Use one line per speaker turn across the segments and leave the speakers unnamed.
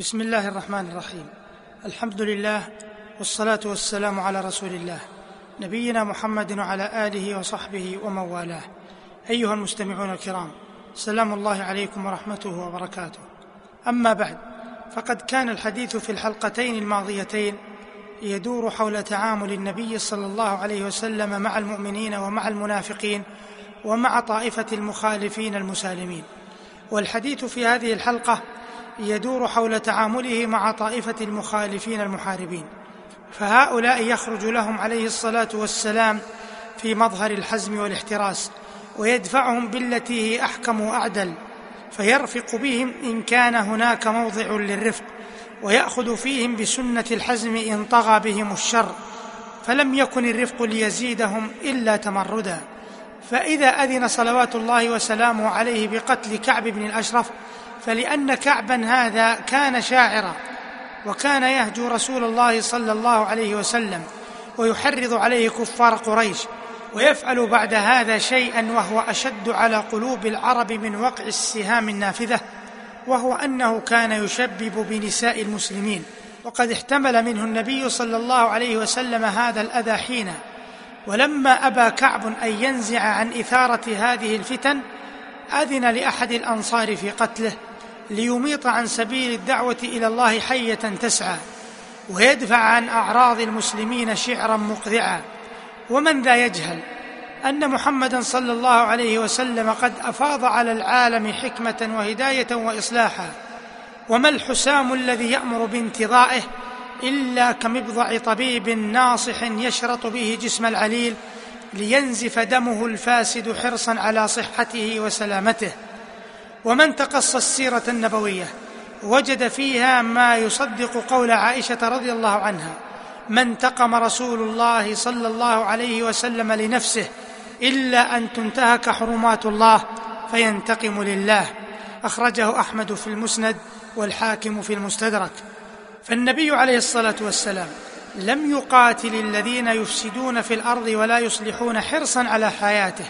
بسم الله الرحمن الرحيم الحمد لله والصلاه والسلام على رسول الله نبينا محمد وعلى اله وصحبه ومن والاه ايها المستمعون الكرام سلام الله عليكم ورحمته وبركاته اما بعد فقد كان الحديث في الحلقتين الماضيتين يدور حول تعامل النبي صلى الله عليه وسلم مع المؤمنين ومع المنافقين ومع طائفه المخالفين المسالمين والحديث في هذه الحلقة يدور حول تعامله مع طائفة المخالفين المحاربين. فهؤلاء يخرج لهم عليه الصلاة والسلام في مظهر الحزم والاحتراس ويدفعهم بالتي هي أحكم وأعدل فيرفق بهم إن كان هناك موضع للرفق ويأخذ فيهم بسنة الحزم إن طغى بهم الشر فلم يكن الرفق ليزيدهم إلا تمردا. فإذا أذن صلوات الله وسلامه عليه بقتل كعب بن الأشرف فلأن كعبا هذا كان شاعرا وكان يهجو رسول الله صلى الله عليه وسلم ويحرض عليه كفار قريش ويفعل بعد هذا شيئا وهو أشد على قلوب العرب من وقع السهام النافذة وهو أنه كان يشبب بنساء المسلمين. وقد احتمل منه النبي صلى الله عليه وسلم هذا الأذى حينا ولما أبى كعب أن ينزع عن إثارة هذه الفتن أذن لأحد الأنصار في قتله ليميط عن سبيل الدعوة إلى الله حية تسعى ويدفع عن أعراض المسلمين شعرا مقذعا. ومن ذا يجهل؟ أن محمدا صلى الله عليه وسلم قد أفاض على العالم حكمة وهداية وإصلاحا. وما الحسام الذي يأمر بانتظائه إلا كمبضع طبيب ناصح يشرط به جسم العليل لينزف دمه الفاسد حرصا على صحته وسلامته. ومن تقصى السيرة النبوية وجد فيها ما يصدق قول عائشة رضي الله عنها ما انتقم رسول الله صلى الله عليه وسلم لنفسه إلا أن تنتهك حرمات الله فينتقم لله أخرجه أحمد في المسند والحاكم في المستدرك. فالنبي عليه الصلاة والسلام لم يقاتل الذين يفسدون في الأرض ولا يصلحون حرصا على حياته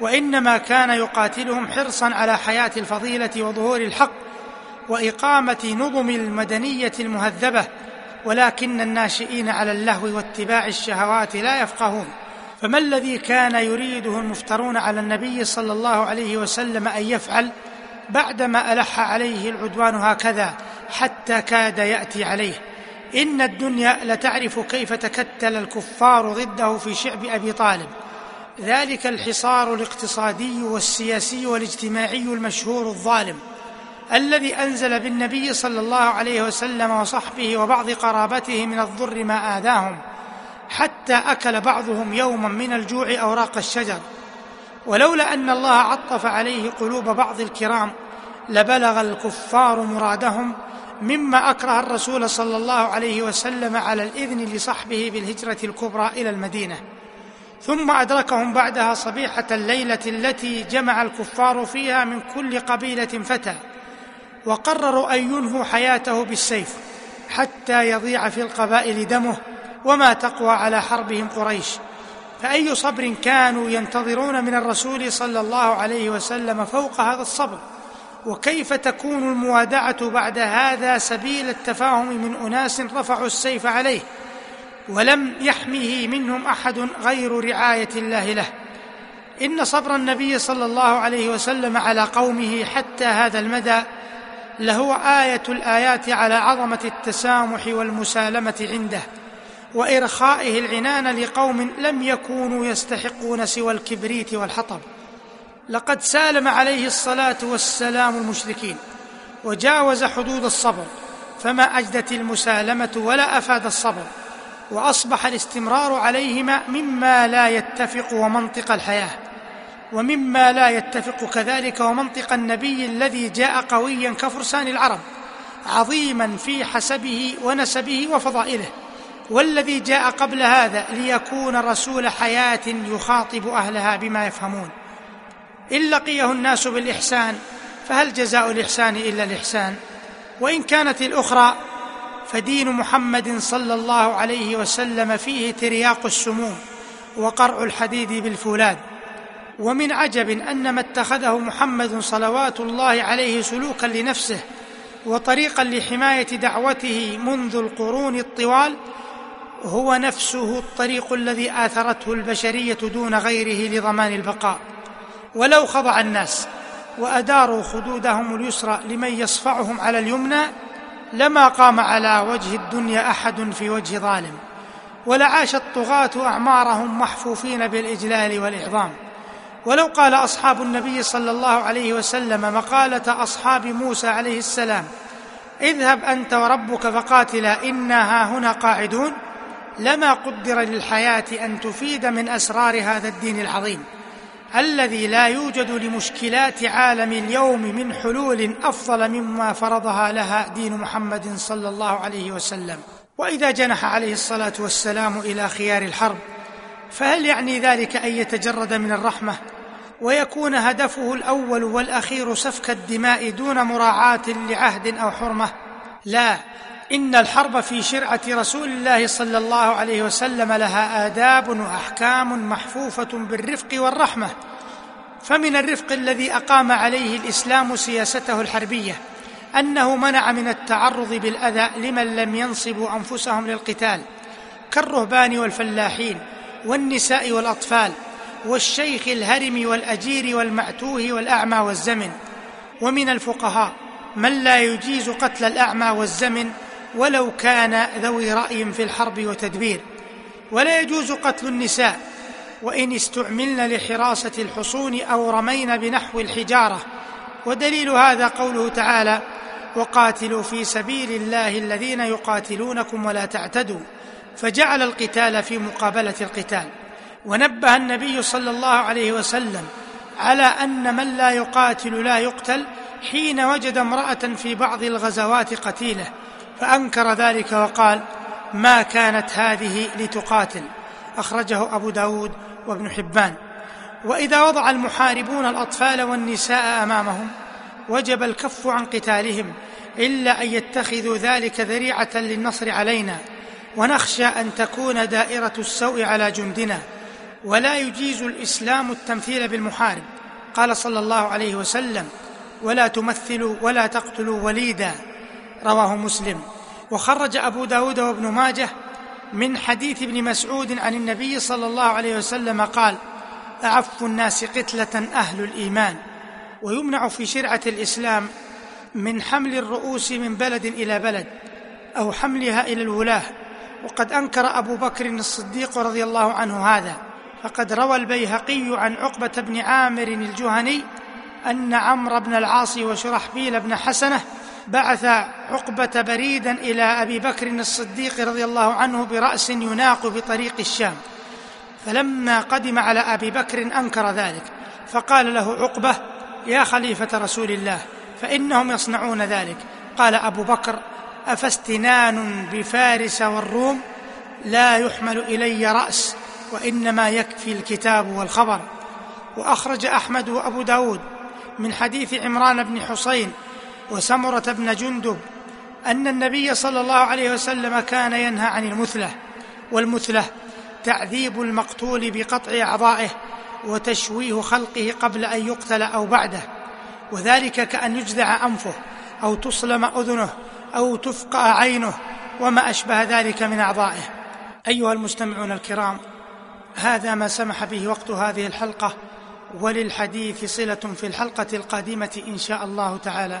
وإنما كان يقاتلهم حرصا على حياة الفضيلة وظهور الحق وإقامة نظم المدنية المهذبة ولكن الناشئين على اللهو واتباع الشهوات لا يفقهون. فما الذي كان يريده المفترون على النبي صلى الله عليه وسلم أن يفعل بعدما ألح عليه العدوان هكذا حتى كاد يأتي عليه؟ إن الدنيا لتعرف كيف تكتل الكفار ضده في شعب أبي طالب. ذلك الحصار الاقتصادي والسياسي والاجتماعي المشهور الظالم الذي أنزل بالنبي صلى الله عليه وسلم وصحبه وبعض قرابته من الضر ما آذاهم حتى أكل بعضهم يوما من الجوع أوراق الشجر. ولولا أن الله عطف عليه قلوب بعض الكرام لبلغ الكفار مرادهم مما أكره الرسول صلى الله عليه وسلم على الإذن لصحبه بالهجرة الكبرى إلى المدينة. ثم أدركهم بعدها صبيحة الليلة التي جمع الكفار فيها من كل قبيلة فتى وقرروا أن ينهوا حياته بالسيف حتى يضيع في القبائل دمه وما تقوى على حربهم قريش. فأي صبر كانوا ينتظرون من الرسول صلى الله عليه وسلم فوق هذا الصبر؟ وكيف تكون الموادعة بعد هذا سبيل التفاهم من أناس رفعوا السيف عليه؟ ولم يحمه منهم أحد غير رعاية الله له. إن صبر النبي صلى الله عليه وسلم على قومه حتى هذا المدى لهو آية الآيات على عظمة التسامح والمسالمة عنده وإرخائه العنان لقوم لم يكونوا يستحقون سوى الكبريت والحطب. لقد سالم عليه الصلاة والسلام المشركين وجاوز حدود الصبر فما أجدت المسالمة ولا أفاد الصبر. وأصبح الاستمرار عليهما مما لا يتفق ومنطق الحياة ومما لا يتفق كذلك ومنطق النبي الذي جاء قويا كفرسان العرب عظيما في حسبه ونسبه وفضائله والذي جاء قبل هذا ليكون رسول حياة يخاطب أهلها بما يفهمون. إن لقيه الناس بالإحسان فهل جزاء الإحسان إلا الإحسان؟ وإن كانت الأخرى فدين محمد صلى الله عليه وسلم فيه ترياق السموم وقرع الحديد بالفولاذ ومن عجب أن ما اتخذه محمد صلوات الله عليه سلوكا لنفسه وطريقا لحماية دعوته منذ القرون الطوال هو نفسه الطريق الذي آثرته البشرية دون غيره لضمان البقاء. ولو خضع الناس وأداروا خدودهم اليسرى لمن يصفعهم على اليمنى لما قام على وجه الدنيا أحد في وجه ظالم ولعاش الطغاة أعمارهم محفوفين بالإجلال والإعظام. ولو قال أصحاب النبي صلى الله عليه وسلم مقالة أصحاب موسى عليه السلام اذهب أنت وربك فقاتلا إنا هنا قاعدون. لما قدر للحياة أن تفيد من أسرار هذا الدين العظيم. الذي لا يوجد لمشكلات عالم اليوم من حلول أفضل مما فرضها لها دين محمد صلى الله عليه وسلم. وإذا جنح عليه الصلاة والسلام إلى خيار الحرب فهل يعني ذلك أن يتجرد من الرحمة؟ ويكون هدفه الأول والأخير سفك الدماء دون مراعاة لعهد أو حرمة؟ لا إن الحرب في شرعة رسول الله صلى الله عليه وسلم لها آداب وأحكام محفوفة بالرفق والرحمة. فمن الرفق الذي أقام عليه الإسلام سياسته الحربية أنه منع من التعرض بالأذى لمن لم ينصبوا أنفسهم للقتال كالرهبان والفلاحين والنساء والأطفال والشيخ الهرم والأجير والمعتوه والأعمى والزمن. ومن الفقهاء من لا يجيز قتل الأعمى والزمن ولو كان ذوي رأي في الحرب وتدبير. ولا يجوز قتل النساء وإن استعملن لحراسة الحصون أو رمين بنحو الحجارة. ودليل هذا قوله تعالى وقاتلوا في سبيل الله الذين يقاتلونكم ولا تعتدوا. فجعل القتال في مقابلة القتال. ونبه النبي صلى الله عليه وسلم على أن من لا يقاتل لا يقتل حين وجد امرأة في بعض الغزوات قتيلة. فأنكر ذلك وقال ما كانت هذه لتقاتل. أخرجه أبو داود وابن حبان. وإذا وضع المحاربون الأطفال والنساء أمامهم وجب الكف عن قتالهم إلا أن يتخذوا ذلك ذريعة للنصر علينا. ونخشى أن تكون دائرة السوء على جندنا. ولا يجيز الإسلام التمثيل بالمحارب. قال صلى الله عليه وسلم ولا تمثلوا ولا تقتلوا وليدا. رواه مسلم. وخرج أبو داود وابن ماجه من حديث ابن مسعود عن النبي صلى الله عليه وسلم قال أعف الناس قتلة أهل الإيمان. ويمنع في شرعة الإسلام من حمل الرؤوس من بلد إلى بلد أو حملها إلى الولاة. وقد أنكر أبو بكر الصديق رضي الله عنه هذا. فقد روى البيهقي عن عقبة بن عامر الجهني أن عمرو بن العاص وشرحبيل بن حسنة بعث عقبة بريدا إلى أبي بكر الصديق رضي الله عنه برأس يناق بطريق الشام. فلما قدم على أبي بكر أنكر ذلك فقال له عقبة يا خليفة رسول الله فإنهم يصنعون ذلك. قال أبو بكر أفاستنان بفارس والروم؟ لا يحمل إلي رأس وإنما يكفي الكتاب والخبر. وأخرج أحمد وأبو داود من حديث عمران بن حسين وسمرة بن جندب أن النبي صلى الله عليه وسلم كان ينهى عن المثلة والمثلة تعذيب المقتول بقطع أعضائه وتشويه خلقه قبل أن يقتل أو بعده وذلك كأن يجذع أنفه أو تصلم أذنه أو تفقا عينه وما أشبه ذلك من أعضائه. أيها المستمعون الكرام هذا ما سمح به وقت هذه الحلقة وللحديث صلة في الحلقة القادمة إن شاء الله تعالى.